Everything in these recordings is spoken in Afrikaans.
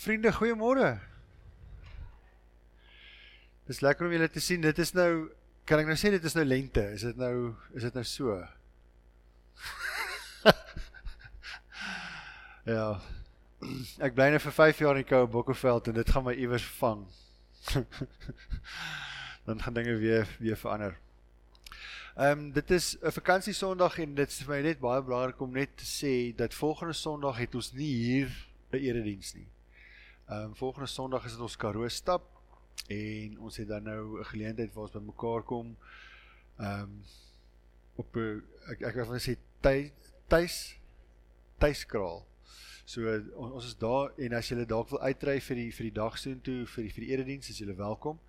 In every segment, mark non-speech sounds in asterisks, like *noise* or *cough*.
Vriende, goeiemôre. Dis lekker om julle te sien. Dit is nou kan ek nou sê dit is nou lente. Is dit nou is dit nou so? *laughs* ja. Ek bly nou vir 5 jaar in die koue Bokkeveld en dit gaan my iewers vang. *laughs* Dan gaan dinge weer weer verander. Ehm um, dit is 'n vakansie Sondag en dit is vir my net baie belangrik om net te sê dat volgende Sondag het ons nie hier 'n erediens nie. Ehm volgende Sondag is dit ons Karoo stap en ons het dan nou 'n geleentheid waar ons bymekaar kom. Ehm um, op ek ek wil sê tuis tuiskraal. So on, ons is daar en as jy dalk wil uitry vir die vir die dag soontoe vir die vir die erediens is jy welkom.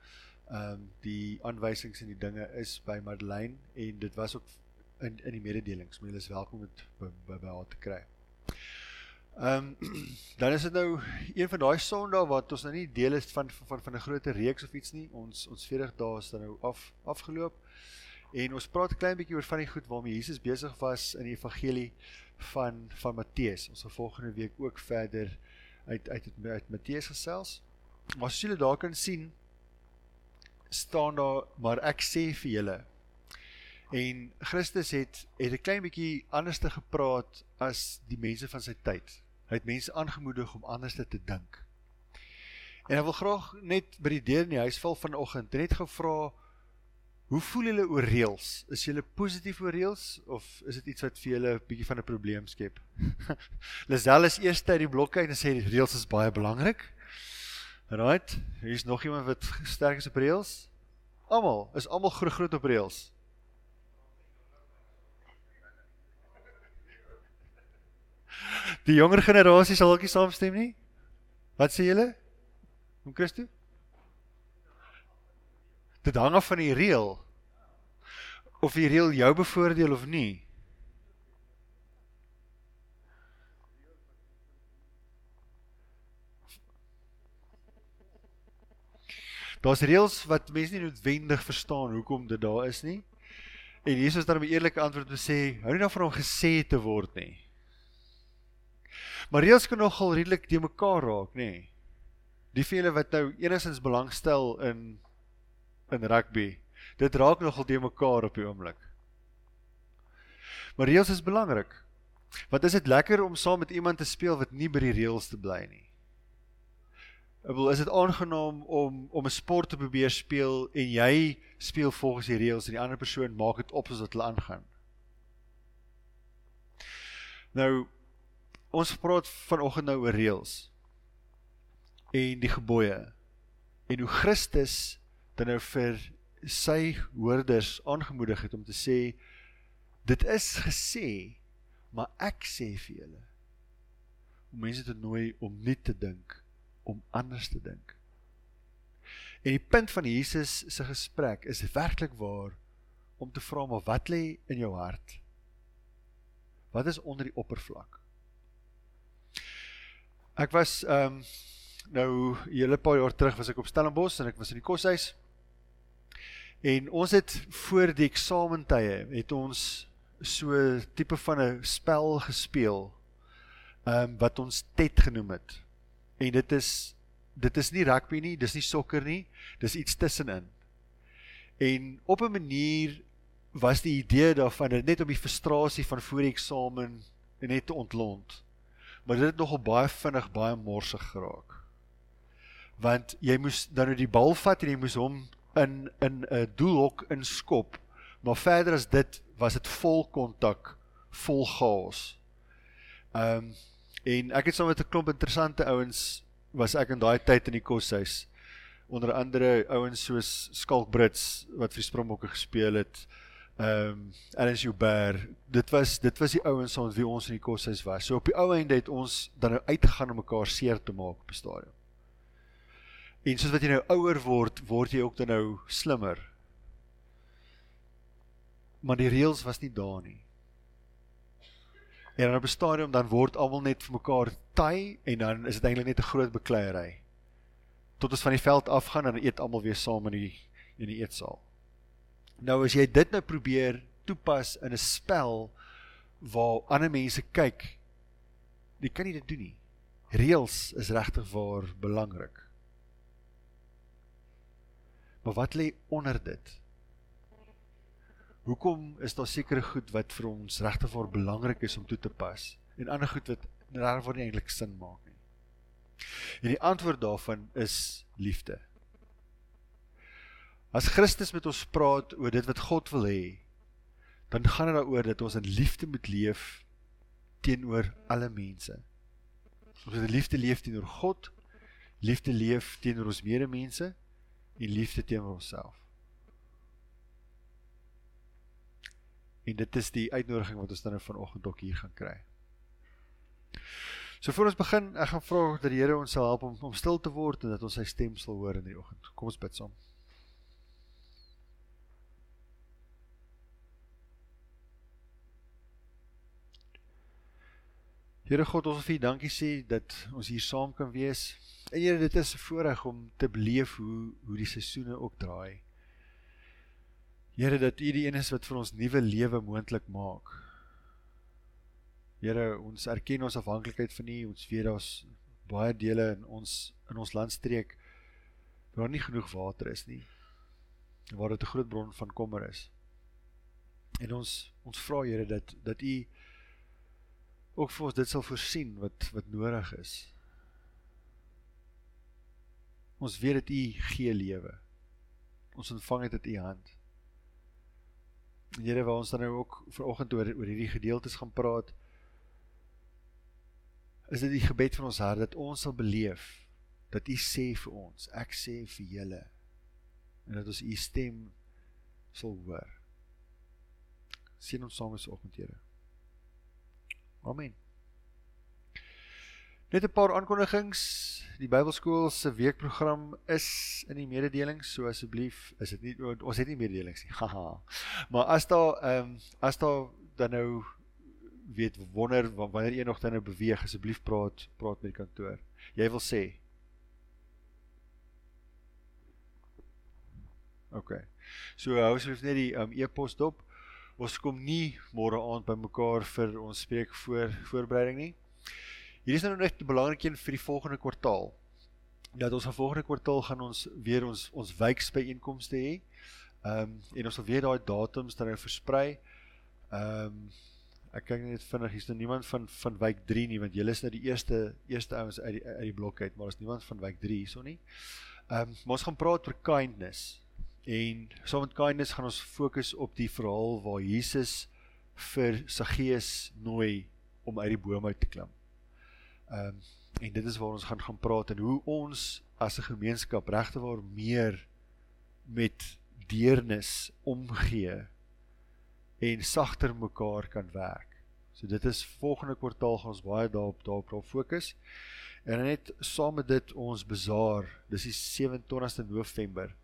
Ehm um, die aanwysings en die dinge is by Madeleine en dit was ook in in die mededelings, maar jy is welkom om dit by haar te kry. Ehm um, dan is dit nou een van daai Sondae wat ons nou nie deel is van van van 'n groter reeks of iets nie. Ons ons 40 dae is dan nou af afgeloop. En ons praat 'n klein bietjie oor van die goed waarmee Jesus besig was in die evangelie van van Matteus. Ons gaan volgende week ook verder uit uit uit, uit Matteus gesels. Maar as julle daar kan sien staan daar maar ek sê vir julle En Christus het het 'n klein bietjie anders te gepraat as die mense van sy tyd. Hy het mense aangemoedig om anders te dink. En ek wil graag net by die deur in die huis val vanoggend net gevra hoe voel julle oor reëls? Is julle positief oor reëls of is dit iets wat vir julle 'n bietjie van 'n probleem skep? *laughs* Lisel is eers uit die blokke en sê die reëls is baie belangrik. Right? Hier is nog iemand wat sterk is op reëls. Almal, is almal groot groot op reëls. Die jonger generasie sal ook nie saamstem nie. Wat sê julle? Om Christus? Dit hang af van die reël. Of die reël jou bevoordeel of nie. Daar's reëls wat mense nie noodwendig verstaan hoekom dit daar is nie. En Jesus het dan 'n eerlike antwoord te sê, hou nie daarvan om gesê te word nie. Maar reëls kan nogal redelik te mekaar raak, nê. Nee. Die vele wat nou enigstens belangstel in in rugby, dit raak nogal te mekaar op die oomblik. Maar reëls is belangrik. Want is dit lekker om saam met iemand te speel wat nie by die reëls te bly nie? Ek wil is dit aangenaam om om 'n sport te probeer speel en jy speel volgens die reëls en die ander persoon maak dit op soos wat hulle aangaan. Nou ons praat vanoggend nou oor reëls en die gebooie en hoe Christus dan nou vir sy hoorders aangemoedig het om te sê dit is gesê maar ek sê vir julle om mense te nooi om nie te dink om anders te dink. En die punt van Jesus se gesprek is werklik waar om te vra maar wat lê in jou hart? Wat is onder die oppervlak Ek was ehm um, nou 'n hele paar jaar terug was ek op Stellenbosch en ek was in die koshuis. En ons het voor die eksamentye het ons so tipe van 'n spel gespeel. Ehm um, wat ons TET genoem het. En dit is dit is nie rugby nie, dis nie sokker nie, dis iets tussenin. En op 'n manier was die idee daarvan net om die frustrasie van voor die eksamen net te ontlont maar dit het nogal baie vinnig baie morsig geraak. Want jy moes dan nou die bal vat en jy moes hom in in 'n doelhok inskop, maar verder as dit was dit vol kontak, vol chaos. Ehm um, en ek het saam met 'n klomp interessante ouens was ek in daai tyd in die koshuis onder andere ouens soos Skalk Brits wat vir Springbokke gespeel het ehm um, Ernst Joubert, dit was dit was die ouens ons wie ons in die koshuis was. So op die ou einde het ons dan nou uitgegaan om mekaar seer te maak op die stadion. En soos wat jy nou ouer word, word jy ook dan nou slimmer. Maar die reëls was nie daar nie. En dan op 'n stadium dan word almal net vir mekaar taai en dan is dit eintlik net 'n groot bekleierery. Tot ons van die veld afgaan en eet almal weer saam in die in die eetsaal. Nou as jy dit nou probeer toepas in 'n spel waar ander mense kyk, jy kan nie dit doen nie. reëls is regtig waar belangrik. Maar wat lê onder dit? Hoekom is daar sekere goed wat vir ons regtig waar belangrik is om toe te pas en ander goed wat regtig waar nie eintlik sin maak nie? En die antwoord daarvan is liefde. As Christus met ons praat oor dit wat God wil hê, dan gaan dit daaroor dat ons in liefde moet leef teenoor alle mense. Ons moet in liefde leef teenoor God, liefde leef teenoor ons medemense en liefde teenoor onsself. En dit is die uitnodiging wat ons dan nou vanoggend ook hier gaan kry. So voor ons begin, ek gaan vra dat die Here ons sal help om om stil te word en dat ons sy stem sal hoor in die oggend. Kom ons bid saam. Here God, ons wil vir U dankie sê dat ons hier saam kan wees. En Here, dit is 'n voorreg om te beleef hoe hoe die seisoene ook draai. Here dat U die een is wat vir ons nuwe lewe moontlik maak. Here, ons erken ons afhanklikheid van U. Ons weet daar's baie dele in ons in ons landstreek waar nie genoeg water is nie. Waar dit 'n groot bron van kommer is. En ons ons vra Here dat dat U ook vir ons dit sal voorsien wat wat nodig is. Ons weet dat U gee lewe. Ons ontvang dit uit U hand. Here, waar ons dan nou ook vanoggend oor oor hierdie gedeeltes gaan praat, is dit die gebed van ons hart dat ons sal beleef dat U sê vir ons, ek sê vir julle en dat ons U stem sal hoor. Sien ons saam vanoggend, Here. Amen. Net 'n paar aankondigings. Die Bybelskool se weekprogram is in die mededelings, so asseblief, is dit nie ons het nie mededelings nie. *laughs* Haha. maar as daar ehm um, as daar dan nou weet wonder wanneer jy nog dan nou beweeg, asseblief praat praat met die kantoor. Jy wil sê OK. So hou asseblief net die um, e-pos dop. Ons kom nie môre aand by mekaar vir ons spreek voor voorbereiding nie. Hier is nou net 'n belangrike een vir die volgende kwartaal. Dat ons volgende kwartaal gaan ons weer ons ons wijksbyeenkomste hê. Ehm um, en ons sal weer daai datums dan nou versprei. Ehm um, ek kyk net vinnig hier's nou niemand van van wijk 3 nie want julle is nou die eerste eerste ouens uit die uit die blok uit, maar is niemand van wijk 3 hierso nie. Ehm um, ons gaan praat oor kindness. En saam met kindness gaan ons fokus op die verhaal waar Jesus vir Saggeus nooi om uit die boom uit te klim. Ehm um, en dit is waar ons gaan gaan praat en hoe ons as 'n gemeenskap regte waar meer met deernis omgee en sagter mekaar kan werk. So dit is volgende kwartaal gaan ons baie daarop daarop daarop fokus. En net saam met dit ons bazaar, dis die 27ste November.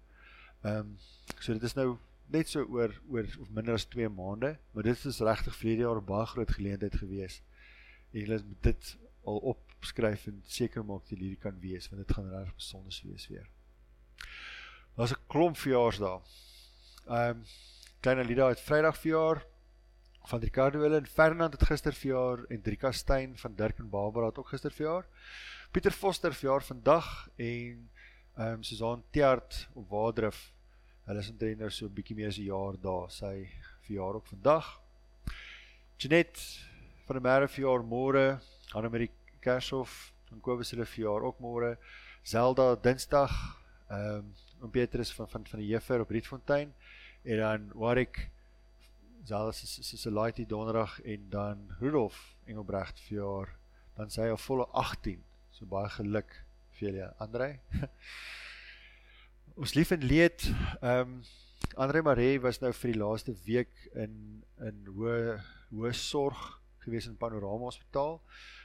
Ehm um, so dit is nou net so oor oor of minder as 2 maande, maar dit is regtig vir hierdie jaar 'n baie groot geleentheid gewees. En julle moet dit al opskryf en seker maak dat hierdie kan wees want dit gaan reg besonder wees weer. Daar's 'n klomp verjaarsdae. Ehm um, klein Alida het Vrydag verjaar van Ricardo Wille en Fernand het gister verjaar en Drika Steyn van Dirk en Barbara het ook gister verjaar. Pieter Foster verjaar vandag en ehm um, Susan Tiart op Waardrif. Hulle is omtrent nou so 'n bietjie meer as 'n jaar daar. Sy verjaar ook vandag. Janet van der Merwe verjaar môre. Annemarie Kershof van Kobus hulle verjaar ook môre. Zelda Dinsdag, ehm um, oom Petrus van van van die Juffrou op Rietfontein en dan Warwick Zelda se se se laaitie donderdag en dan Rudolf Engelbrecht verjaar. Dan sy al volle 18. So baie geluk vir julle, Andre. *laughs* Ons lief en leed ehm um, Andre Maree was nou vir die laaste week in in hoë hoë sorg gewees in Panorama Hospitaal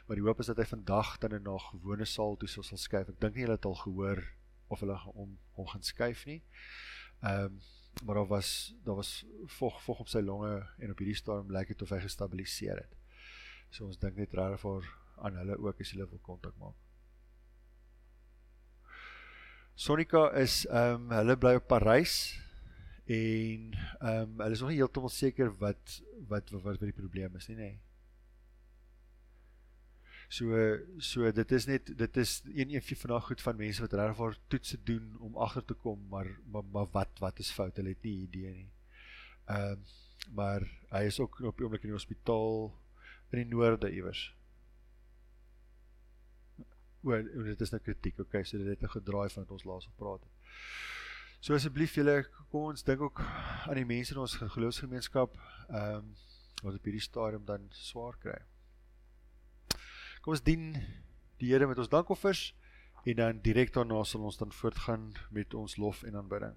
maar die hoop is dat hy vandag dan in 'n gewone saal toe sal skuif. Ek dink nie hulle het al gehoor of hulle hom hom gaan skuif nie. Ehm um, maar daar was daar was vog vog op sy longe en op hierdie stadium lyk dit of hy gestabiliseer het. So ons dink net regtig vir aan hulle ook as hulle wil kontak maak. Sonika is ehm um, hulle bly op Parys en ehm um, hulle is nog nie heeltemal seker wat wat wat wat die probleem is nie nê. Nee. So so dit is net dit is een een van daai goed van mense wat regwaar toetse doen om agter te kom, maar maar, maar wat wat is fout? Hulle het nie idee nie. Ehm uh, maar hy is ook op die oomblik in die hospitaal in die noorde iewers. O, dit is nou kritiek. Okay, so dit het 'n gedraai van wat ons laas gepraat het. So asseblief julle kom ons dink ook aan die mense in ons geloofsgemeenskap ehm um, wat op hierdie stadium dan swaar kry. Kom ons dien die Here met ons dankoffers en dan direk daarna sal ons dan voortgaan met ons lof en aanbidding.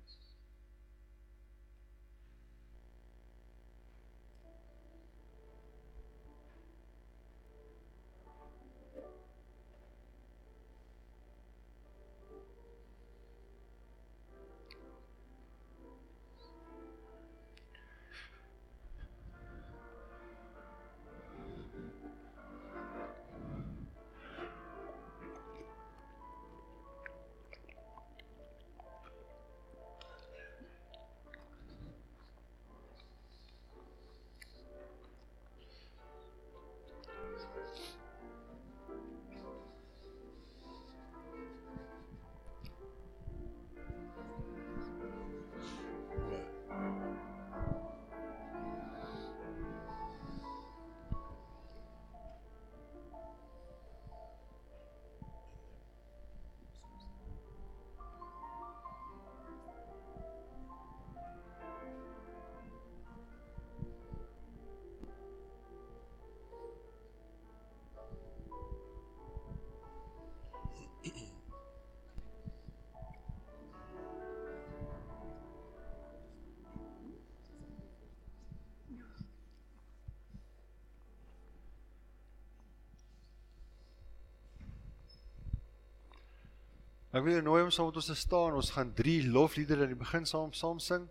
Ek wil jou nooi om saam met ons te staan. Ons gaan drie lofliedere in die begin saam saam sing.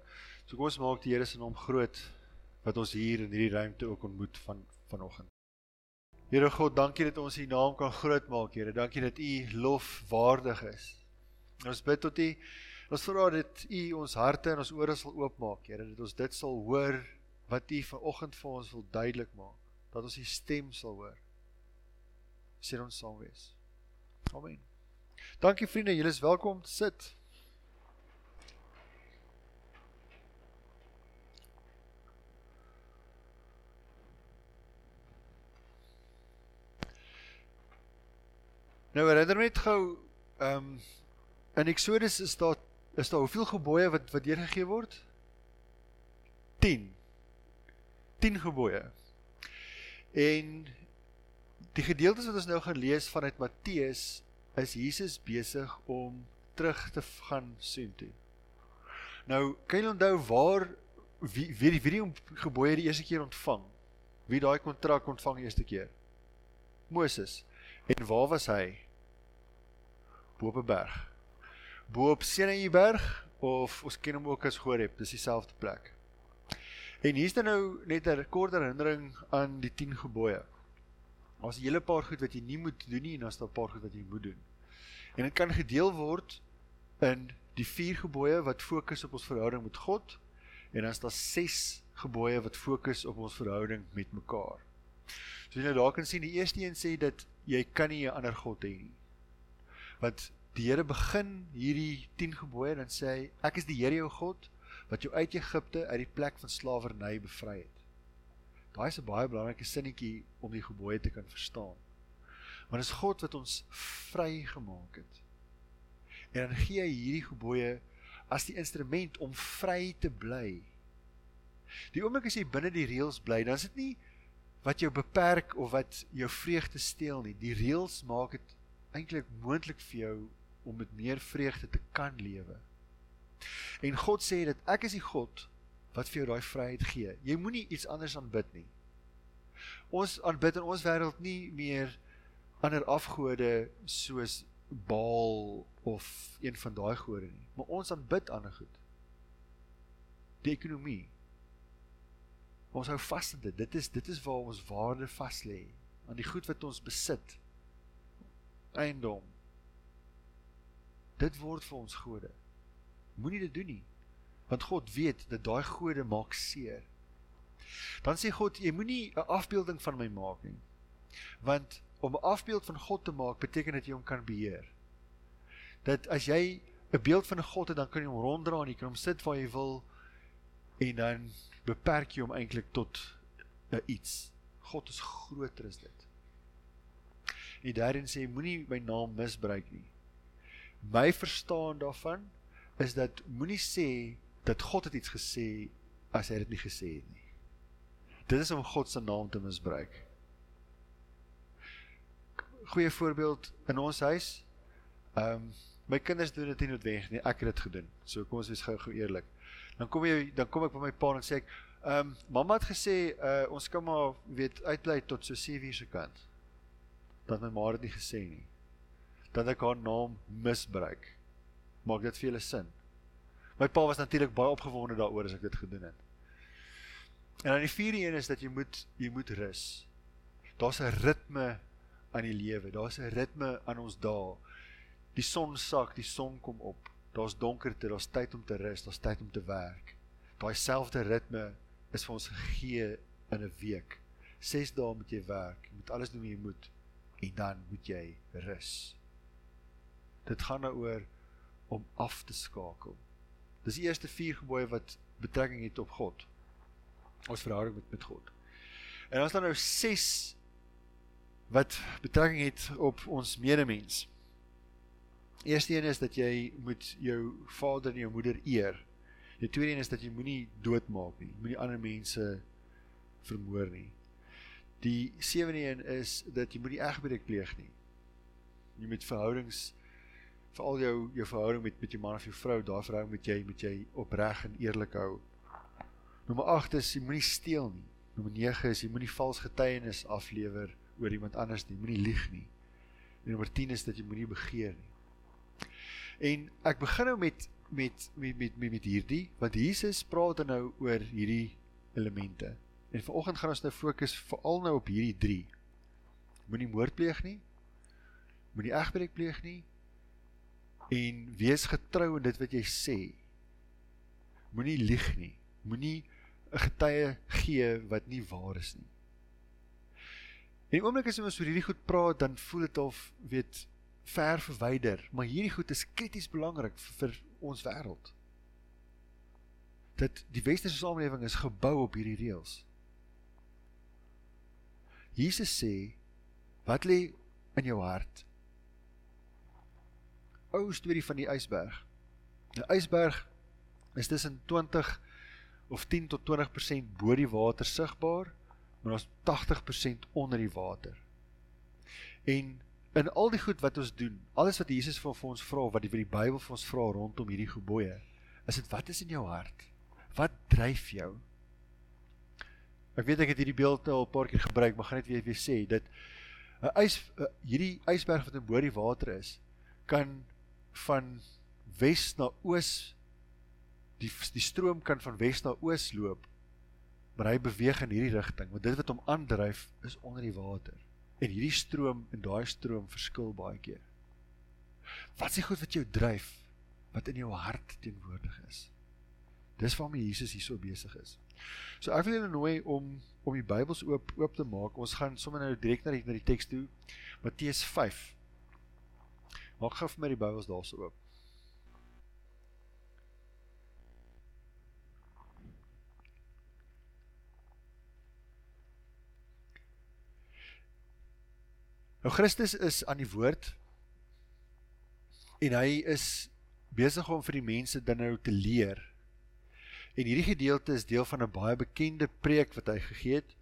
So kom ons maak die Here se naam groot wat ons hier in hierdie ruimte ook ontmoet van vanoggend. Here God, dankie dat ons U naam kan groot maak, Here. Dankie dat U lofwaardig is. Ons bid tot U. Ons vra dat U ons harte en ons ore sal oopmaak, Here, dat ons dit sal hoor wat U vanoggend vir ons wil duidelik maak. Dat ons U stem sal hoor. Sien ons saam wees. Amen. Dankie vriende, julle is welkom te sit. Nou herinner net gou, ehm um, in Exodus is daar is daar hoeveel gebooie wat wat deurgegee word? 10. 10 gebooie. En die gedeeltes wat ons nou gaan lees vanuit Matteus is Jesus besig om terug te gaan soontoe. Nou, kan jy onthou waar wie wie die, wie die gebooie die eerste keer ontvang? Wie daai kontrak ontvang die eerste keer? Moses. En waar was hy? Bo op 'n berg. Bo op Sinaï berg of ons ken hom ook as Horeb, dis dieselfde plek. En hier's dan nou net 'n kort herinnering aan die 10 gebooie. Daar's 'n hele paar goed wat jy nie moet doen nie en daar's 'n paar goed wat jy moet doen. En dit kan gedeel word in die vier gebooie wat fokus op ons verhouding met God en dan is daar ses gebooie wat fokus op ons verhouding met mekaar. So jy nou daar kan sien die eerste een sê dat jy kan nie 'n ander god hê nie. Want die Here begin hierdie 10 gebooie dan sê hy ek is die Here jou God wat jou uit Egipte uit die plek van slawerny bevry het. Daai is 'n baie belangrike sinnetjie om die gebooie te kan verstaan. Want dit is God wat ons vry gemaak het. En dan gee hy hierdie gebooie as die instrument om vry te bly. Die oomblik as jy binne die reëls bly, dan is dit nie wat jou beperk of wat jou vreugde steel nie. Die reëls maak dit eintlik moontlik vir jou om met meer vreugde te kan lewe. En God sê dat ek is die God wat vir jou daai vryheid gee. Jy moenie iets anders aanbid nie. Ons aanbid in ons wêreld nie meer ander afgode soos Baal of een van daai gode nie, maar ons aanbid ander goed. Die ekonomie. Ons hou vas aan dit. Dit is dit is waar ons waarde vas lê aan die goed wat ons besit. Eiendom. Dit word vir ons gode. Moenie dit doen nie want God weet dat daai gode maak seer. Dan sê God, jy moenie 'n afbeelding van my maak nie. Want om 'n afbeeld van God te maak beteken dat jy hom kan beheer. Dat as jy 'n beeld van 'n God het, dan kan jy hom ronddra en jy kan hom sit waar jy wil en dan beperk jy hom eintlik tot 'n iets. God is groter as dit. En daarin sê moenie my naam misbruik nie. My verstaan daarvan is dat moenie sê dat God het iets gesê as hy dit nie gesê het nie. Dit is om God se naam te misbruik. Goeie voorbeeld in ons huis. Ehm um, my kinders doen dit nie noodwendig nie. Ek het dit gedoen. So kom ons wees gou-gou eerlik. Dan kom jy dan kom ek by my pa en sê ek, ehm um, mamma het gesê uh ons kan maar weet uitbly tot so 7 uur se kant. Dat my ma dit nie gesê nie. Dat ek haar naam misbruik. Maak dit vir julle sin? My pa was natuurlik baie opgewonde daaroor as ek dit gedoen het. En dan die vierde een is dat jy moet jy moet rus. Daar's 'n ritme aan die lewe. Daar's 'n ritme aan ons dae. Die son sak, die son kom op. Daar's donkerte, daar's tyd om te rus, daar's tyd om te werk. Daai selfde ritme is vir ons gegee in 'n week. 6 dae moet jy werk, jy moet alles doen wat jy moet en dan moet jy rus. Dit gaan daaroor om af te skakel. Dis die eerste vier gebooie wat betrekking het op God. Ons verhouding met met God. En ons dan nou 6 wat betrekking het op ons medemens. Eerste een is dat jy moet jou vader en jou moeder eer. Die tweede een is dat jy moenie doodmaak nie. Moenie ander mense vermoor nie. Die sewende een is dat jy moenie egbreek pleeg nie. Jy moet verhoudings veral jou jou verhouding met met jou man of jou vrou, daai verhouding moet jy moet jy opreg en eerlik hou. Nommer 8 is jy moenie steel nie. Nommer 9 is jy moenie vals getuienis aflewer oor iemand anders nie. Moenie lieg nie. En nommer 10 is dat jy moenie begeer nie. En ek begin nou met met met met met, met hierdie want Jesus praat nou oor hierdie elemente. En vanoggend gaan ons nou fokus veral nou op hierdie 3. Moenie moord pleeg nie. Moenie egbreek pleeg nie. En wees getrou in dit wat jy sê. Moenie lieg nie. Moenie 'n getuie gee wat nie waar is nie. En oomblik as ons oor hierdie goed praat, dan voel dit of weet ver verwyder, maar hierdie goed is krities belangrik vir, vir ons wêreld. Dat die westerse samelewing is gebou op hierdie reëls. Jesus sê, wat lê in jou hart? Ou storie van die ysberg. Die ysberg is tussen 20 of 10 tot 20% bo die water sigbaar maar ons 80% onder die water. En in al die goed wat ons doen, alles wat Jesus vir ons vra, wat die vir die Bybel vir ons vra rondom hierdie gebooie, is dit wat is in jou hart? Wat dryf jou? Ek weet ek het hierdie beeld al 'n paar keer gebruik, maar gaan net weer weer sê dat 'n ys hierdie ysberg wat in bo die water is, kan van wes na oos die die stroom kan van wes na oos loop maar hy beweeg in hierdie rigting want dit wat hom aandryf is onder die water. En hierdie stroom en daai stroom verskil baie keer. Wat is die goed wat jou dryf wat in jou hart teenwoordig is? Dis waarmee Jesus hier so besig is. So ek wil julle nooi om om die Bybels oop oop te maak. Ons gaan sommer nou direk na die na die teks toe. Matteus 5 maak gou vir my die Bybels daarso oop Nou Christus is aan die woord en hy is besig om vir die mense dan nou te leer. En hierdie gedeelte is deel van 'n baie bekende preek wat hy gegee het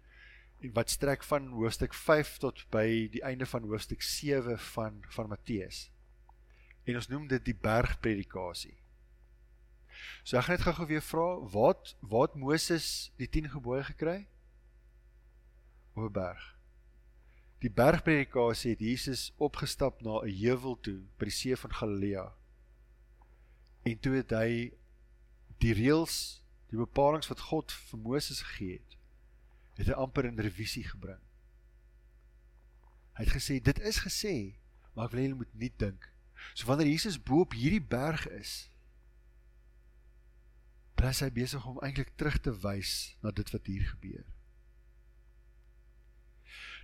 en wat strek van hoofstuk 5 tot by die einde van hoofstuk 7 van van Matteus. En ons noem dit die bergpredikasie. So ek gaan net gou-gou weer vra, wat wat Moses die 10 gebooie gekry? Op 'n berg. Die bergpredikasie het Jesus opgestap na 'n heuwel toe by die see van Galilea. En toe het hy die reëls, die bepalinge wat God vir Moses gegee het, het hy amper in revisie gebring. Hy het gesê dit is gesê, maar ek wil julle moet nie dink. So wanneer Jesus bo op hierdie berg is, dan is hy besig om eintlik terug te wys na dit wat hier gebeur.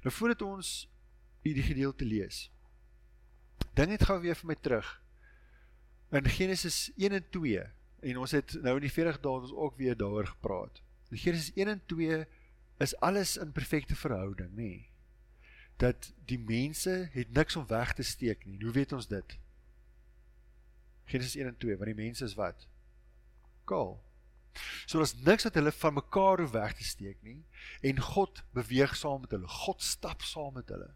Nou voordat ons hierdie gedeelte lees. Dink net gou weer vir my terug. In Genesis 1 en 2 en ons het nou in die 40 dae ons ook weer daaroor gepraat. In Genesis 1 en 2 is alles in perfekte verhouding, nê? Nee. Dat die mense het niks om weg te steek nie. Hoe weet ons dit? Genesis 1 en 2, want die mense is wat? Kaal. So daar's niks wat hulle van mekaar hoef weg te steek nie en God beweeg saam met hulle. God stap saam met hulle.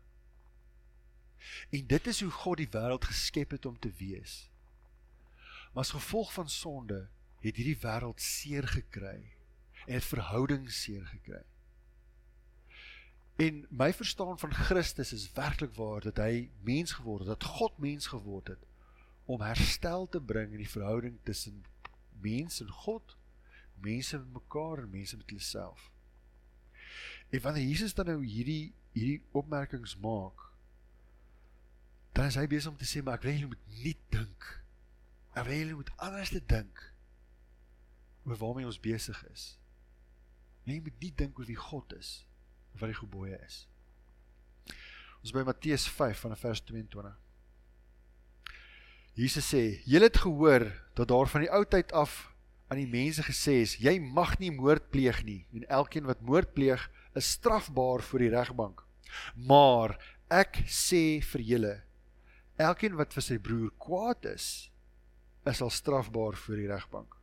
En dit is hoe God die wêreld geskep het om te wees. Maar as gevolg van sonde het hierdie wêreld seer gekry en het verhoudings seer gekry. En my verstaan van Christus is werklik waar dat hy mens geword het, dat God mens geword het om herstel te bring in die verhouding tussen mens en God, mense met mekaar en mense met hulle self. En wanneer Jesus dan nou hierdie hierdie opmerkings maak, dan is hy besig om te sê maar ek wil julle moet nie dink. Ek wil julle moet anders te dink oor waarmee ons besig is. Jy moet nie dink oor wie God is of wat die gebooie is. Ons by Matteus 5 vanaf vers 22. Jesus sê: "Julle het gehoor dat daar van die ou tyd af aan die mense gesê is: Jy mag nie moord pleeg nie en elkeen wat moord pleeg is strafbaar voor die regbank. Maar ek sê vir julle: elkeen wat vir sy broer kwaad is, is al strafbaar voor die regbank.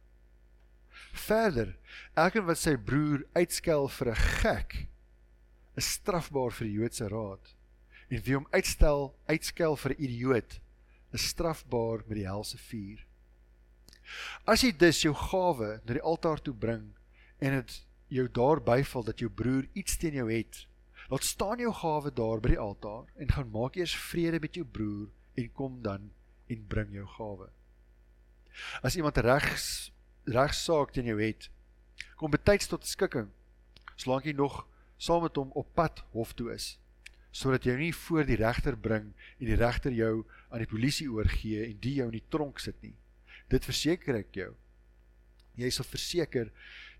Verder, elkeen wat sy broer uitskel vir 'n gek, is strafbaar vir die Joodse raad. En wie hom uitstel, uitskel vir 'n idioot, is strafbaar met die helse vuur. As jy dus jou gawe na die altaar toe bring en dit jou daar byval dat jou broer iets teen jou het, laat staan jou gawe daar by die altaar en gaan maak eers vrede met jou broer en kom dan en bring jou gawe. As iemand regs regsaak teen jou het, kom betyds tot skikking. Solank jy nog saam met hom op pad hof toe is, sodat jy nie voor die regter bring en die regter jou aan die polisie oorgee en die jou in die tronk sit nie. Dit verseker ek jou. Jy sal verseker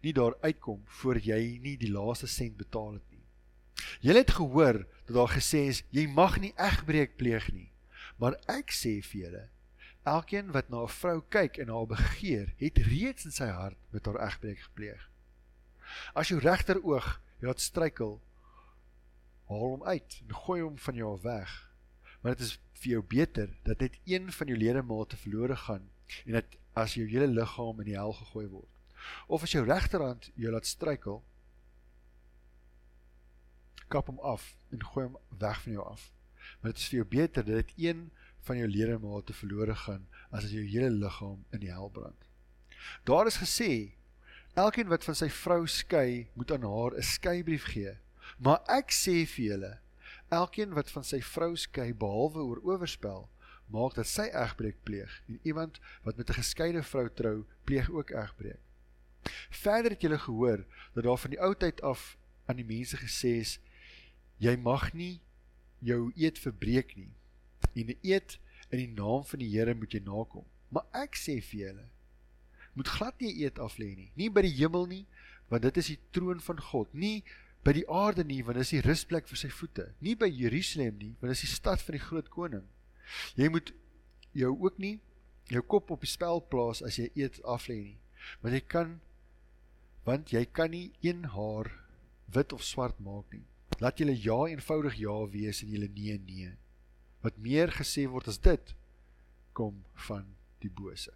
nie daar uitkom voor jy nie die laaste sent betaal het nie. Jy het gehoor dat daar gesê is jy mag nie egbreek pleeg nie. Maar ek sê vir julle, elkeen wat na 'n vrou kyk en haar begeer, het reeds in sy hart met haar egbreek gepleeg. As jou regteroog jou laat struikel, haal hom uit en gooi hom van jou weg. Want dit is vir jou beter dat net een van jou ledemate verlore gaan en dat as jou hele liggaam in die hel gegooi word. Of as jou regterhand jou laat struikel, kap hom af en gooi hom weg van jou af. Want dit is vir jou beter dat dit een van jou ledemate verlore gaan as as jou hele liggaam in die hel brand. Daar is gesê elkeen wat van sy vrou skei, moet aan haar 'n skeibrief gee. Maar ek sê vir julle, elkeen wat van sy vrou skei behalwe oor oorspel, maak dat sy egbreek pleeg en iemand wat met 'n geskeide vrou trou, pleeg ook egbreek. Verder het julle gehoor dat daar van die ou tyd af aan die mense gesê is jy mag nie jou eed verbreek nie en 'n eed in die naam van die Here moet jy nakom. Maar ek sê vir julle moet glad nie eed af lê nie, nie by die hemel nie, want dit is die troon van God, nie by die aarde nie want dit is die rusplek vir sy voete. Nie by Jerusalem nie want dit is die stad van die groot koning. Jy moet jou ook nie jou kop op die spel plaas as jy eet af lê nie. Want jy kan want jy kan nie een haar wit of swart maak nie. Laat julle ja eenvoudig ja wees en julle nee nee. Wat meer gesê word as dit kom van die bose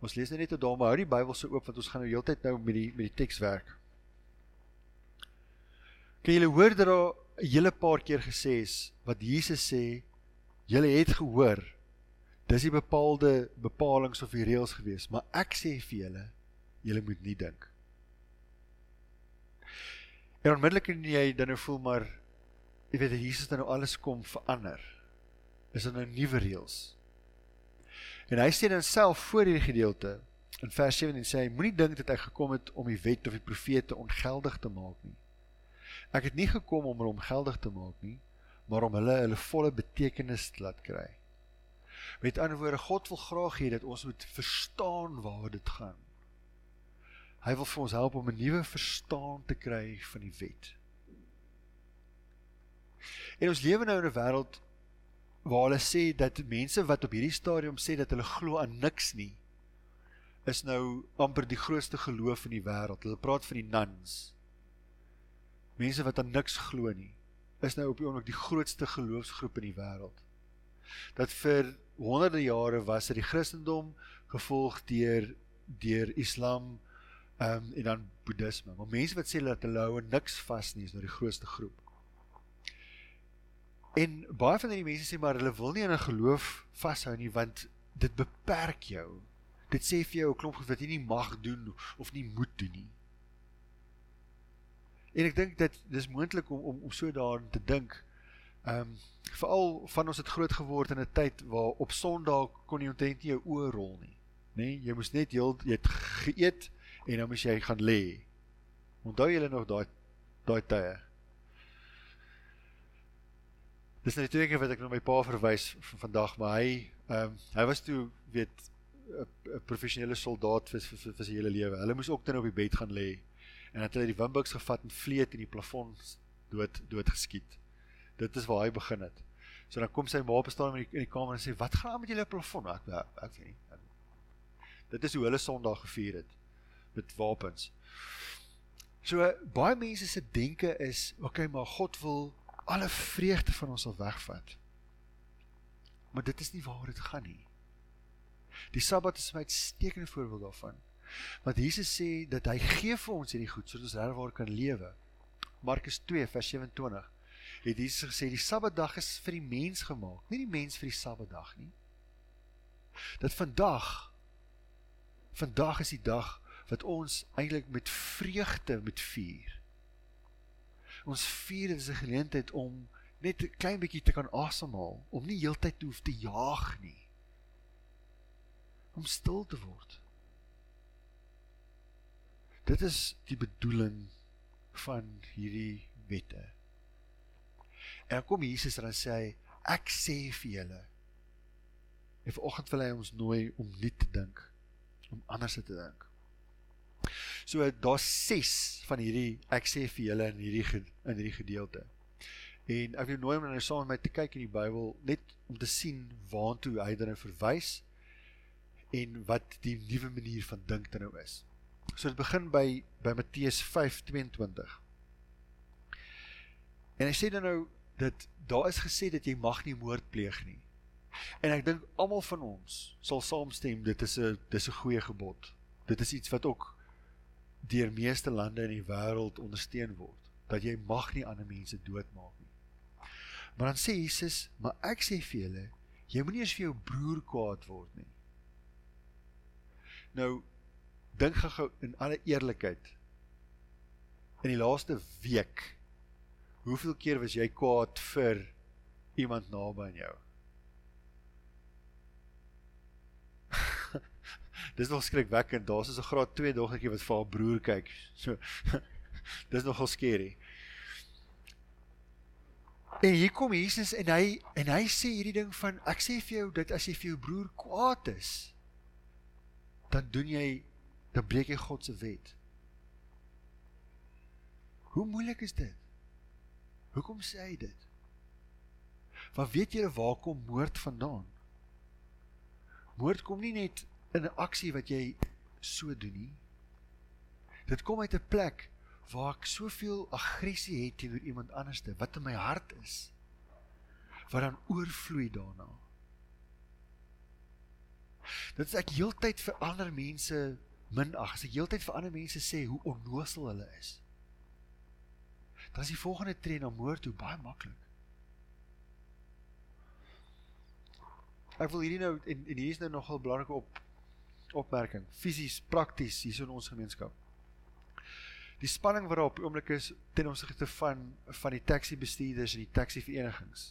Ons lees net tot daar, maar hou die Bybel so oop want ons gaan nou heeltyd nou met die met die teks werk. Kan julle hoor dat daar 'n hele paar keer gesê is wat Jesus sê, julle het gehoor. Dis die bepaalde bepalinge of die reëls gewees, maar ek sê vir julle, julle moet nie dink. En onmiddellik kan jy dan nou voel maar jy weet Jesus dan nou alles kom verander. Is dit nou nuwe reëls? En hy sê dan self voor hierdie gedeelte in vers 17 sê hy moenie dink dat ek gekom het om die wet of die profete ongeldig te maak nie. Ek het nie gekom om hulle ongeldig te maak nie, maar om hulle hulle volle betekenis te laat kry. Met ander woorde, God wil graag hê dat ons moet verstaan waar dit gaan. Hy wil vir ons help om 'n nuwe verstaan te kry van die wet. En ons lewe nou in 'n wêreld waar hulle sê dat mense wat op hierdie stadium sê dat hulle glo aan niks nie is nou amper die grootste geloof in die wêreld. Hulle praat van die nuns. Mense wat aan niks glo nie is nou op die oomblik die grootste geloofsgroep in die wêreld. Dat vir honderde jare was dit die Christendom gevolg deur deur Islam um, en dan Boeddhisme. Maar mense wat sê dat hulle hou niks vas nie is nou die grootste groep. En baie van hierdie mense sê maar hulle wil nie aan 'n geloof vashou nie want dit beperk jou. Dit sê vir jou 'n klomp goed wat jy nie mag doen of nie moet doen nie. En ek dink dit dis moontlik om om om so daarin te dink. Ehm um, veral van ons het groot geword in 'n tyd waar op Sondag kon jy omtrent nie jou oë rol nie. Nê, nee, jy moes net heel jy het geëet en dan moes jy gaan lê. Onthou julle nog daai daai tye? Dis net twee keer wat ek na my pa verwys van vandag, maar hy ehm um, hy was toe weet 'n professionele soldaat vir vir vir sy hele lewe. Hulle moes ook dan op die bed gaan lê en het hulle die wimbuks gevat en vleet in die plafon dood dood geskiet. Dit is waar hy begin het. So dan kom sy ma op staan in die, in die kamer en sê wat gaan aan met julle plafon? Ek ek weet nie. Dit is hoe hulle Sondag gevier het met wapens. So baie mense se denke is, okay, maar God wil alle vreugde van ons sal wegvat. Maar dit is nie waar dit gaan nie. Die Sabbat is 'n uitstekende voorbeeld daarvan. Want Jesus sê dat hy gee vir ons hierdie goed sodat ons regwaar kan lewe. Markus 2 vers 27 het Jesus gesê die Sabbatdag is vir die mens gemaak, nie die mens vir die Sabbatdag nie. Dat vandag vandag is die dag wat ons eintlik met vreugde moet vier ons vier is 'n geleentheid om net 'n klein bietjie te kan asemhaal, om nie heeltyd te hoef te jaag nie. Om stil te word. Dit is die bedoeling van hierdie wette. En dan kom Jesus en dan sê hy, ek sê vir julle. En vanoggend wil hy ons nooi om nie te dink, om anders te dink. So daar's 6 van hierdie ek sê vir julle in hierdie in hierdie gedeelte. En ek wil nooi om nou saam met my te kyk in die Bybel net om te sien waartoe hy dan verwys en wat die nuwe manier van dink dan nou is. So dit begin by by Matteus 5:22. En hy sê dan nou dat daar is gesê dat jy mag nie moord pleeg nie. En ek dink almal van ons sal saamstem dit is 'n dis 'n goeie gebod. Dit is iets wat ook deur meeste lande in die wêreld ondersteun word dat jy mag nie ander mense doodmaak nie. Maar dan sê Jesus, maar ek sê vir julle, jy moenie eens vir jou broer kwaad word nie. Nou dink gou in alle eerlikheid in die laaste week hoeveel keer was jy kwaad vir iemand naby aan jou? Dis nog skrikwekkend. Daar's so 'n graad 2 dogtertjie wat vir haar broer kyk. So *laughs* dis nogal skerry. En hier kom Jesus en hy en hy sê hierdie ding van ek sê vir jou dat as jy vir jou broer kwaad is, dan doen jy dan breek jy God se wet. Hoe moeilik is dit? Hoekom sê hy dit? Want weet julle waar kom moord vandaan? Moord kom nie net in 'n aksie wat jy so doen nie. Dit kom uit 'n plek waar ek soveel aggressie het teenoor iemand anderste wat in my hart is wat dan oorvloei daarna. Dit is ek heeltyd vir ander mense minag, as ek heeltyd vir ander mense sê hoe onnoosel hulle is. Dan is die volgende tree na moord toe baie maklik. Ek wil hierdie nou en, en hier is nou nogal belangrik op opmerking, fisies, prakties hier in ons gemeenskap. Die spanning wat daar op oomblik is ten opsigte van van die taxi bestuurders en die taxi verenigings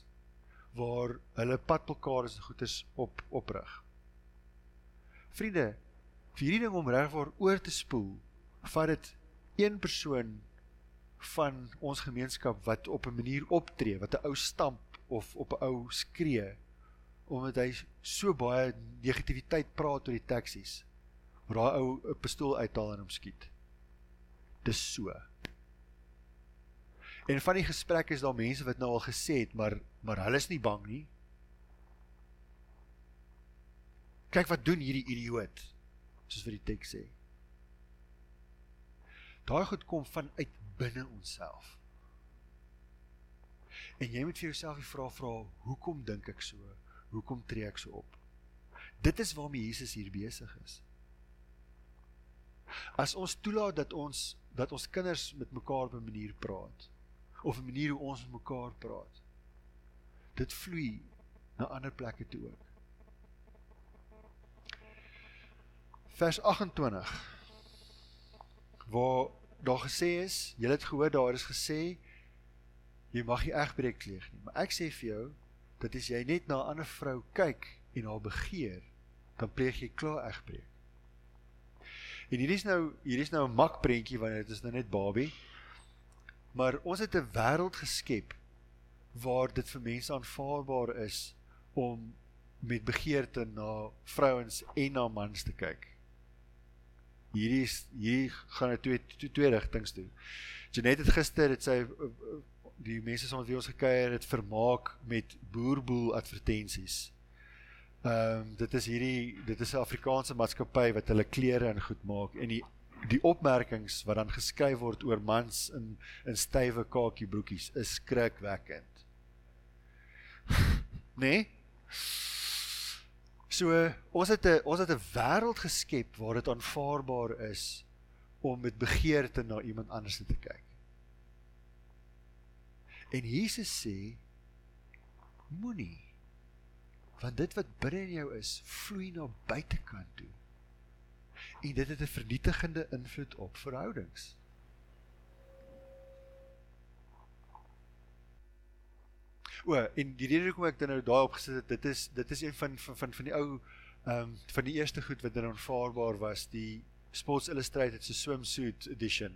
waar hulle padplekades en goederes op oprig. Vriende, vir hierdie ding om regwaar oor te spoel, vat dit een persoon van ons gemeenskap wat op 'n manier optree, wat 'n ou stamp of op 'n ou skree omdat hy so baie negativiteit praat oor die taksies. Maar daai ou 'n pistool uithaal en hom skiet. Dis so. En van die gesprekke is daar mense wat nou al gesê het, maar maar hulle is nie bang nie. Kyk wat doen hierdie idioot. Soos wat die teks sê. Daai goed kom vanuit binne onsself. En jy moet vir jouself die vraag vra, hoekom dink ek so? Hoekom tree ek so op? Dit is waarmee Jesus hier besig is. As ons toelaat dat ons dat ons kinders met mekaar op 'n manier praat of 'n manier hoe ons met mekaar praat. Dit vloei na ander plekke toe ook. Vers 28 waar daar gesê is, jy het gehoor daar is gesê jy mag nie egbreek pleeg nie, maar ek sê vir jou dat as jy net na 'n ander vrou kyk en haar begeer, dan pleeg jy klaar egbreek. En hier is nou hier is nou 'n mak prentjie want dit is nou net Barbie. Maar ons het 'n wêreld geskep waar dit vir mense aanvaarbaar is om met begeerte na vrouens en na mans te kyk. Hierdie is hier gaan dit twee twee, twee rigtings toe. Janet het gister dit sy die mense wat ons gekuier het vermaak met boerboel advertensies. Ehm um, dit is hierdie dit is 'n Afrikaanse maatskappy wat hulle klere in goed maak en die die opmerkings wat dan geskryf word oor mans in in stywe kakie broekies is skrikwekkend. *laughs* nee? So ons het 'n ons het 'n wêreld geskep waar dit aanvaarbaar is om met begeerte na iemand anders te kyk. En Jesus sê moenie want dit wat binne in jou is, vloei na buitekant toe. En dit het 'n vernietigende invloed op verhoudings. O, en die rede hoekom ek dit nou daai opgesit het, dit is dit is een van van van, van die ou ehm um, van die eerste goed wat dan aanvaarbaar was, die Sports Illustrated se swimsuit edition.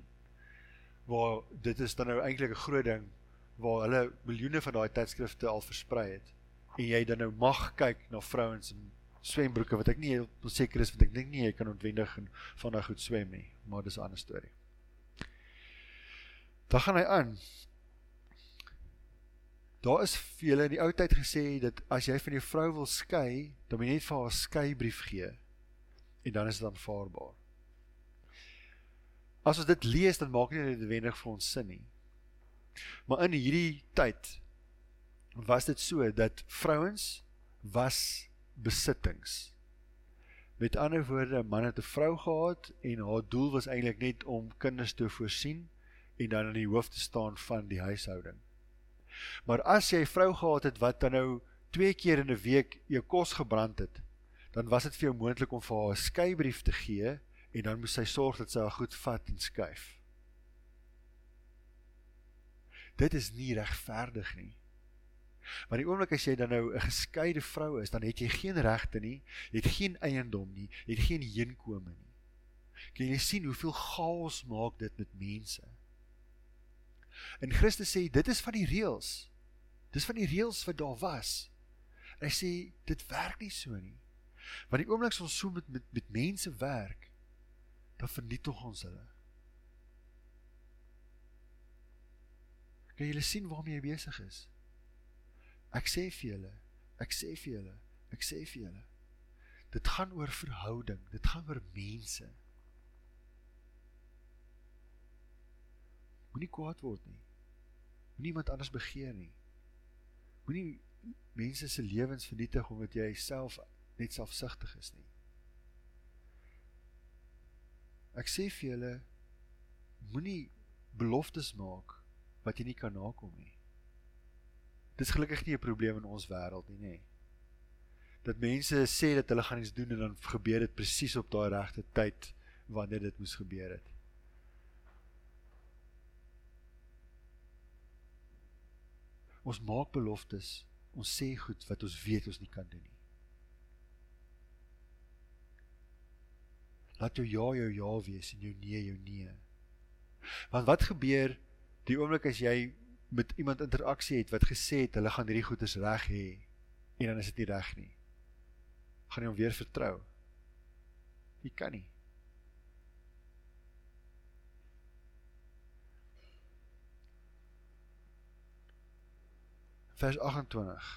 Waar dit is dan nou eintlik 'n groot ding waar hulle miljoene van daai tydskrifte al versprei het en jy dan nou mag kyk na vrouens in swembroeke wat ek nie heel seker is want ek dink nie jy kan ontwendig en van daai goed swem nie, maar dis 'n ander storie. Dan gaan hy aan. Daar is julle in die ou tyd gesê dat as jy van jou vrou wil skei, dan moet jy net vir haar 'n skeibrief gee en dan is dit aanvaarbaar. As ons dit lees dan maak dit nie noodwendig vir ons sin nie. Maar in hierdie tyd was dit so dat vrouens was besittings. Met ander woorde, 'n man het 'n vrou gehad en haar doel was eintlik net om kinders te voorsien en dan in die hoof te staan van die huishouding. Maar as jy 'n vrou gehad het wat dan nou twee keer in 'n week jou kos gebrand het, dan was dit vir jou moontlik om vir haar 'n skeybrief te gee en dan moes sy sorg dat sy haar goed vat en skuif. Dit is nie regverdig nie. Maar die oomblik as jy dan nou 'n geskeide vrou is, dan het jy geen regte nie, jy het geen eiendom nie, jy het geen inkome nie. Kan jy sien hoeveel chaos maak dit met mense? En Christus sê dit is van die reëls. Dis van die reëls wat daar was. En hy sê dit werk nie so nie. Want die oomblik as ons so met met, met mense werk, dan vernietig ons hulle. Kan jy sien waarmee jy besig is? Ek sê vir julle, ek sê vir julle, ek sê vir julle. Dit gaan oor verhouding, dit gaan oor mense. Moenie kwaad word nie. Moenie iemand anders begeer nie. Moenie mense se lewens vernietig omdat jy self net selfsugtig is nie. Ek sê vir julle moenie beloftes maak wat jy nie kan nakom nie. Dis gelukkig nie 'n probleem in ons wêreld nie, nê. Dat mense sê dat hulle gaan iets doen en dan gebeur dit presies op daai regte tyd wanneer dit moes gebeur het. Ons maak beloftes, ons sê goed wat ons weet ons nie kan doen nie. Laat jou ja jou ja wees en jou nee jou nee. Want wat gebeur die oomblik as jy met iemand interaksie het wat gesê het hulle gaan hierdie goedes reg hê en dan is dit nie reg nie. Gaan jy hom weer vertrou? Jy kan nie. vers 28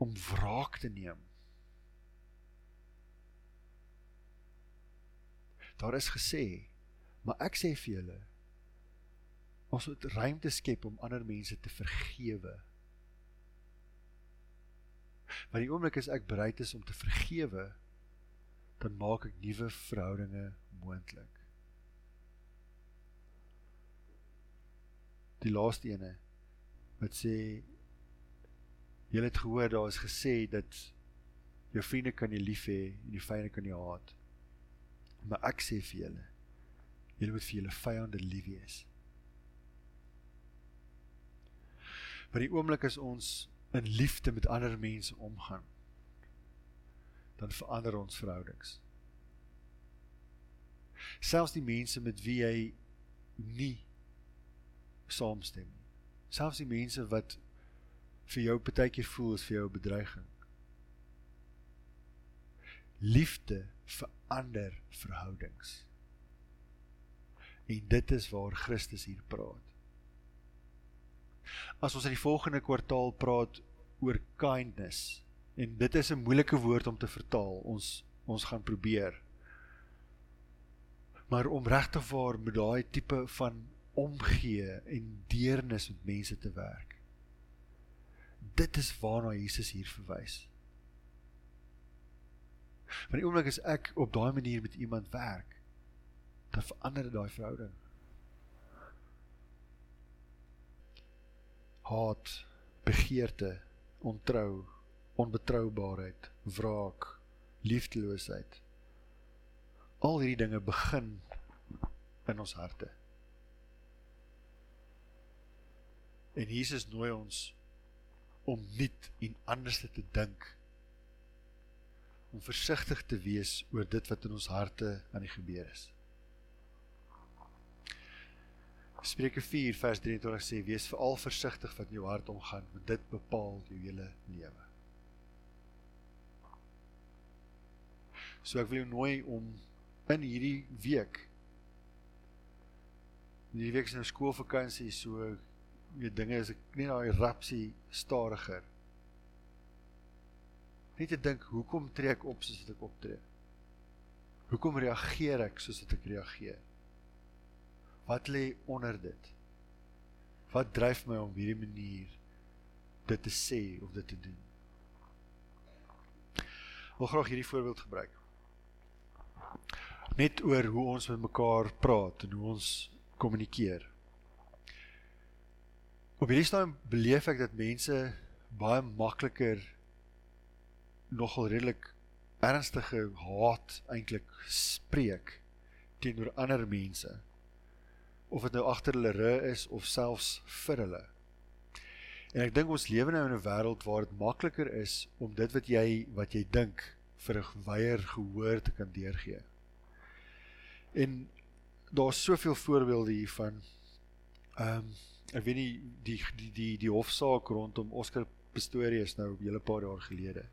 om wraak te neem. Daar is gesê, maar ek sê vir julle ons moet ruimte skep om ander mense te vergewe. Want die oomblik as ek bereid is om te vergewe, dan maak ek nuwe verhoudinge moontlik. Die laaste ene wat sê jy het gehoor daar is gesê dat jou vriende kan jy lief hê en die vyande kan jy haat. Maar ek sê vir julle, julle moet vir julle vyande lief wees. Maar die oomblik as ons in liefde met ander mense omgaan, dan verander ons verhoudings. Selfs die mense met wie jy nie saamstem nie. Selfs die mense wat vir jou partykeer voel as vir jou bedreiging. Liefde verander verhoudings. En dit is waar Christus hier praat. As ons in die volgende kwartaal praat oor kindness en dit is 'n moeilike woord om te vertaal. Ons ons gaan probeer. Maar om regtig waar met daai tipe van omgee en deernis met mense te werk. Dit is waarna Jesus hier verwys. Want die oomblik as ek op daai manier met iemand werk, dan verander dit daai verhouding. Haat, begeerte, ontrou, onbetroubaarheid, wraak, liefdeloosheid. Al hierdie dinge begin in ons harte. En Jesus nooi ons om nuut en anders te dink om versigtig te wees oor dit wat in ons harte aan die gebeur is. Spreuke 4 vers 23 sê wees veral versigtig wat in jou hart omgaan want dit bepaal jou hele lewe. So ek wil jou nooi om in hierdie week in hierdie week se nou skoolvakansie so jy dinge is ek nie daai rapsie stadiger Net te dink, hoekom tree ek op soos wat ek optree? Hoekom reageer ek soos wat ek reageer? Wat lê onder dit? Wat dryf my om hierdie manier dit te sê of dit te doen? Ek wil graag hierdie voorbeeld gebruik. Net oor hoe ons met mekaar praat en hoe ons kommunikeer. Op hierdie stadium beleef ek dat mense baie makliker nogal redelik ernstige haat eintlik spreek teenoor ander mense of dit nou agter hulle rug is of selfs vir hulle. En ek dink ons lewe nou in 'n wêreld waar dit makliker is om dit wat jy wat jy dink vir 'n weier gehoor te kan deurgee. En daar's soveel voorbeelde hiervan. Ehm um, ek weet nie die die die die hofsaak rondom Oscar Pistorius nou 'n hele paar jaar gelede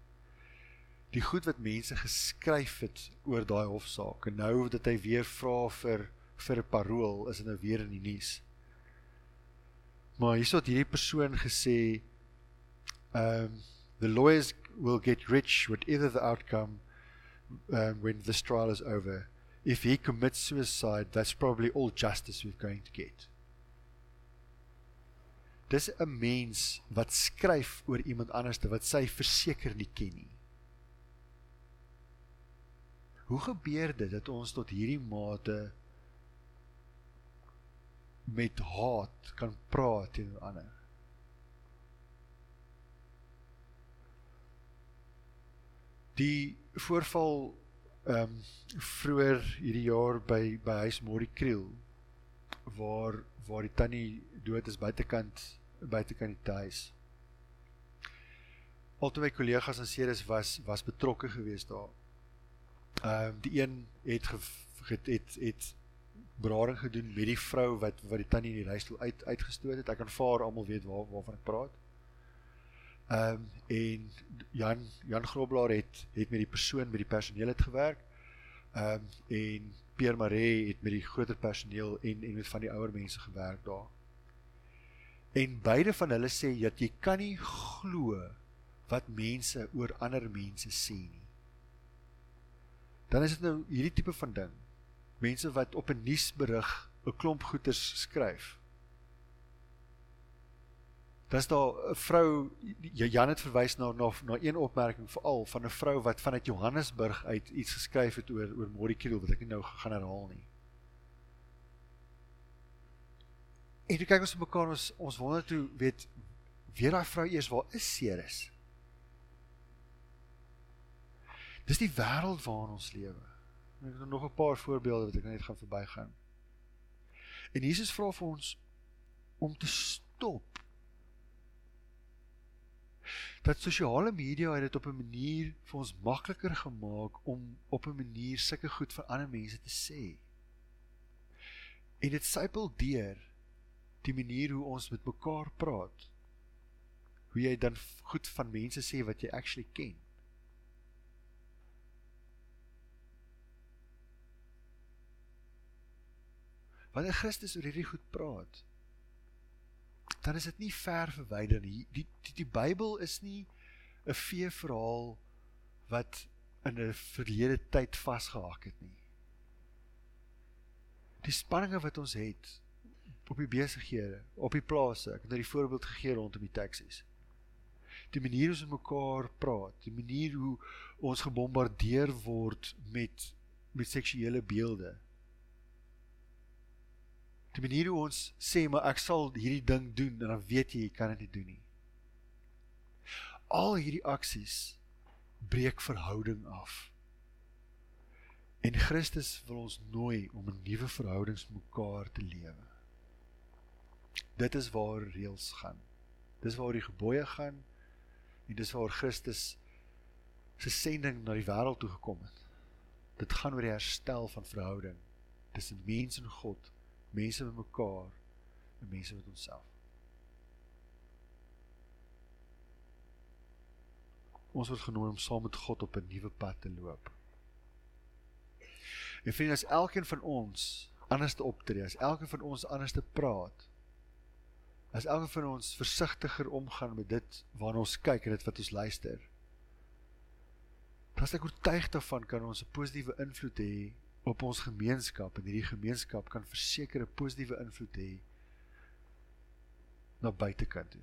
die goed wat mense geskryf het oor daai hofsaak en nou dat hy weer vra vir vir 'n parool is dit nou weer in die nuus. Maar hierso het hierdie persoon gesê um the lawyers will get rich whatever the outcome um when this trial is over. If he commits suicide, that's probably all justice we're going to get. Dis 'n mens wat skryf oor iemand anderste wat sy verseker nie ken nie. Hoe gebeur dit dat ons tot hierdie mate met haat kan praat teenoor ander? Die voorval ehm um, vroeër hierdie jaar by by huis Mori Kriel waar waar die tannie dood is buitekant buitekant die huis. Altwee kollegas en sedes was was betrokke geweest daar Ehm uh, die een het het het, het berading gedoen met die vrou wat wat die tannie in die reistool uit uitgestoot het. Ek kan vaar almal weet waar waarvan ek praat. Ehm um, en Jan Jan Groblaar het het met die persoon met die personeel het gewerk. Ehm um, en Pierre Maree het met die groter personeel en en met van die ouer mense gewerk daar. En beide van hulle sê dat jy kan nie glo wat mense oor ander mense sê nie. Dan is dit nou hierdie tipe van ding. Mense wat op 'n nuusberig 'n klomp goeters skryf. Dis daar 'n vrou Jan het verwys na na na een opmerking veral van 'n vrou wat vanuit Johannesburg uit iets geskryf het oor oor Morikiro wat ek nie nou gaan herhaal nie. En toe kyk ons mekaar ons ons wonder toe weet weer daai vrou eers waar is Ceres? Dis die wêreld waarin ons lewe. Ek het nog 'n paar voorbeelde wat ek net gaan verbygaan. En Jesus vra vir ons om te stop. Dat sosiale media het dit op 'n manier vir ons makliker gemaak om op 'n manier sulke goed vir ander mense te sê. En dit sypel deur die manier hoe ons met mekaar praat. Hoe jy dan goed van mense sê wat jy actually ken. Wanneer Christus oor hierdie goed praat, dan is dit nie ver verwyder nie. Die die die Bybel is nie 'n fee verhaal wat in 'n verlede tyd vasgehak het nie. Die spanninge wat ons het op die besighede, op die plase, ek het nou die voorbeeld gegee rondom die taksies. Die manier hoe ons mekaar praat, die manier hoe ons gebombardeer word met met seksuele beelde, Die manier hoe ons sê maar ek sal hierdie ding doen en dan weet jy jy kan dit nie doen nie. Al hierdie aksies breek verhouding af. En Christus wil ons nooi om 'n nuwe verhoudings mekaar te lewe. Dit is waar reëls gaan. Dis waar die gebooie gaan en dis waar Christus se sending na die wêreld toe gekom het. Dit gaan oor die herstel van verhouding tussen mens en God mense met mekaar en mense met onsself. Ons word genooi om saam met God op 'n nuwe pad te loop. En vriende, as elkeen van ons anders te optree, as elkeen van ons anders te praat, as elkeen van ons versigtiger omgaan met dit waarna ons kyk en dit wat ons luister, dan is ek oortuig daarvan kan ons 'n positiewe invloed hê op ons gemeenskap en hierdie gemeenskap kan verseker 'n positiewe invloed hê na buitekant toe.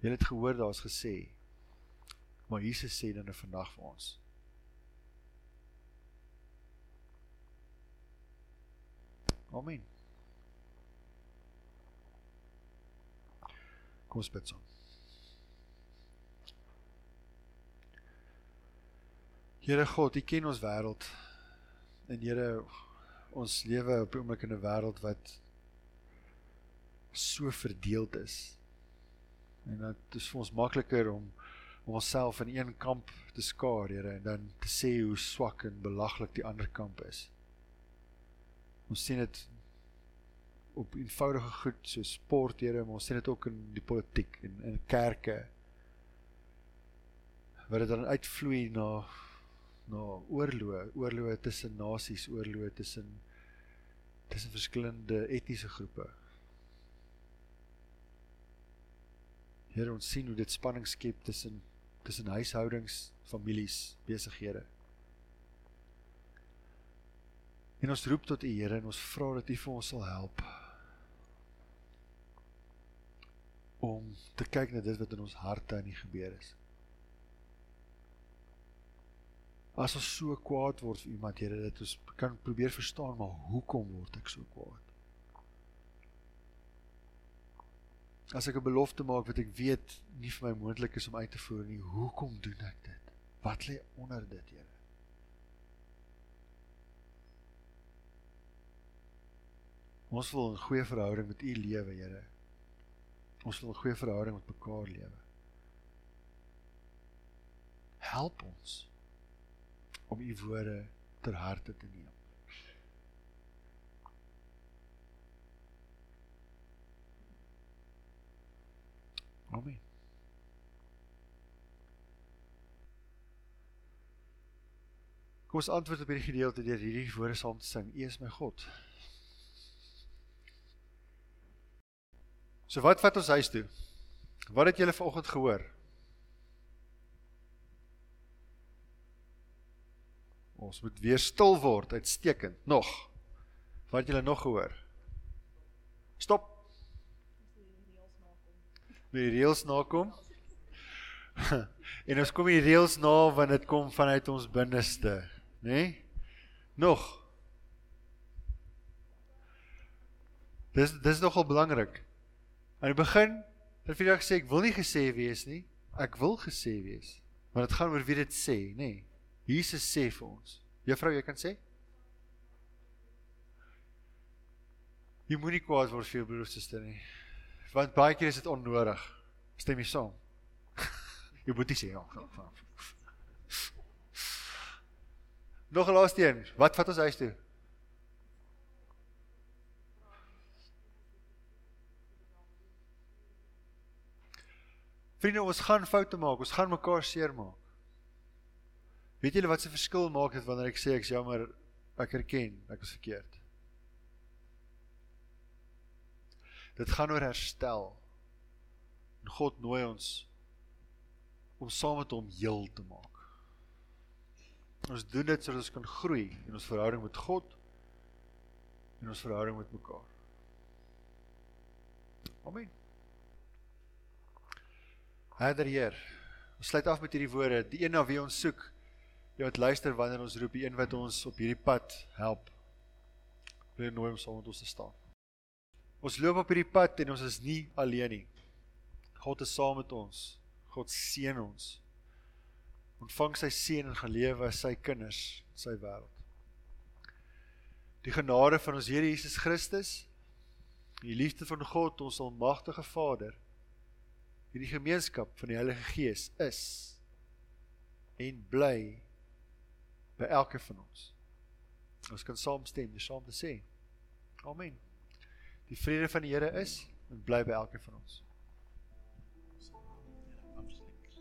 Jy het gehoor daar's gesê maar Jesus sê dan vandag vir ons. Amen. Kom saam. Here God, U ken ons wêreld. En Here, ons lewe op 'n oomblik in 'n wêreld wat so verdeeld is. En dit is vir ons makliker om om onsself in een kamp te skaar, Here, en dan te sê hoe swak en belaglik die ander kamp is. Ons sien dit op eenvoudige goed so sport, Here, maar ons sien dit ook in die politiek en in kerke. Waar dit dan uitvloei na na oorloë, oorloë tussen nasies, oorloë tussen tussen verskillende etniese groepe. Here ons sien hoe dit spanning skep tussen tussen huishoudings, families, besighede. En ons roep tot U Here en ons vra dat U vir ons sal help om te kyk na dit wat in ons harte aan die gebeur is. As ons so kwaad word vir iemand, Here, dat ons kan probeer verstaan maar hoekom word ek so kwaad? As ek 'n belofte maak wat ek weet nie vir my moontlik is om uit te voer nie, hoekom doen ek dit? Wat lê onder dit, Here? Ons wil 'n goeie verhouding met U lewe, Here. Ons wil 'n goeie verhouding met mekaar lewe. Help ons om u woorde ter harte te neem. Amen. Kom ons antwoord op hierdie gedeelte deur hierdie woorde saam te sing. U is my God. So wat vat ons huis toe? Wat het julle vanoggend gehoor? Ons moet weer stil word, uitstekend. Nog. Wat julle nog gehoor? Stop. Die reëls nakom. *laughs* en ons kom die reëls na want dit kom vanuit ons binneste, né? Nee? Nog. Dis dis nogal belangrik. Aan die begin het vir jou gesê ek wil nie gesê wees nie. Ek wil gesê wees. Maar dit gaan oor wie dit sê, nê? Nee. Jesus sê vir ons. Juffrou, jy kan sê? Jy moenie kwaad word vir jou broer of suster nie. Want baie keer is dit onnodig. Stem jy saam? *laughs* jy moet nie sê ja. Nog 'n laaste een. Wat vat ons huis toe? Vriende, ons gaan foute maak, ons gaan mekaar seermaak. Weet julle wat se verskil maak dit wanneer ek sê ek's jammer, ek erken ek was verkeerd. Dit gaan oor herstel. En God nooi ons om saam met hom heel te maak. Ons doen dit sodat ons kan groei in ons verhouding met God en ons verhouding met mekaar. Amen. Herder Heer, ons sluit af met hierdie woorde, die een na wie ons soek, die wat luister wanneer ons roep, die een wat ons op hierdie pad help. Wil nooi om saam met ons te staan. Ons loop op hierdie pad en ons is nie alleen nie. God is saam met ons. God seën ons. Ontvang sy seën en gelewe as sy kinders in sy wêreld. Die genade van ons Here Jesus Christus, die liefde van God, ons almagtige Vader, hierdie gemeenskap van die Heilige Gees is en bly by elke van ons. Ons kan saamstem, dis saam te sê. Amen. Die vrede van die Here is en bly by elke van ons.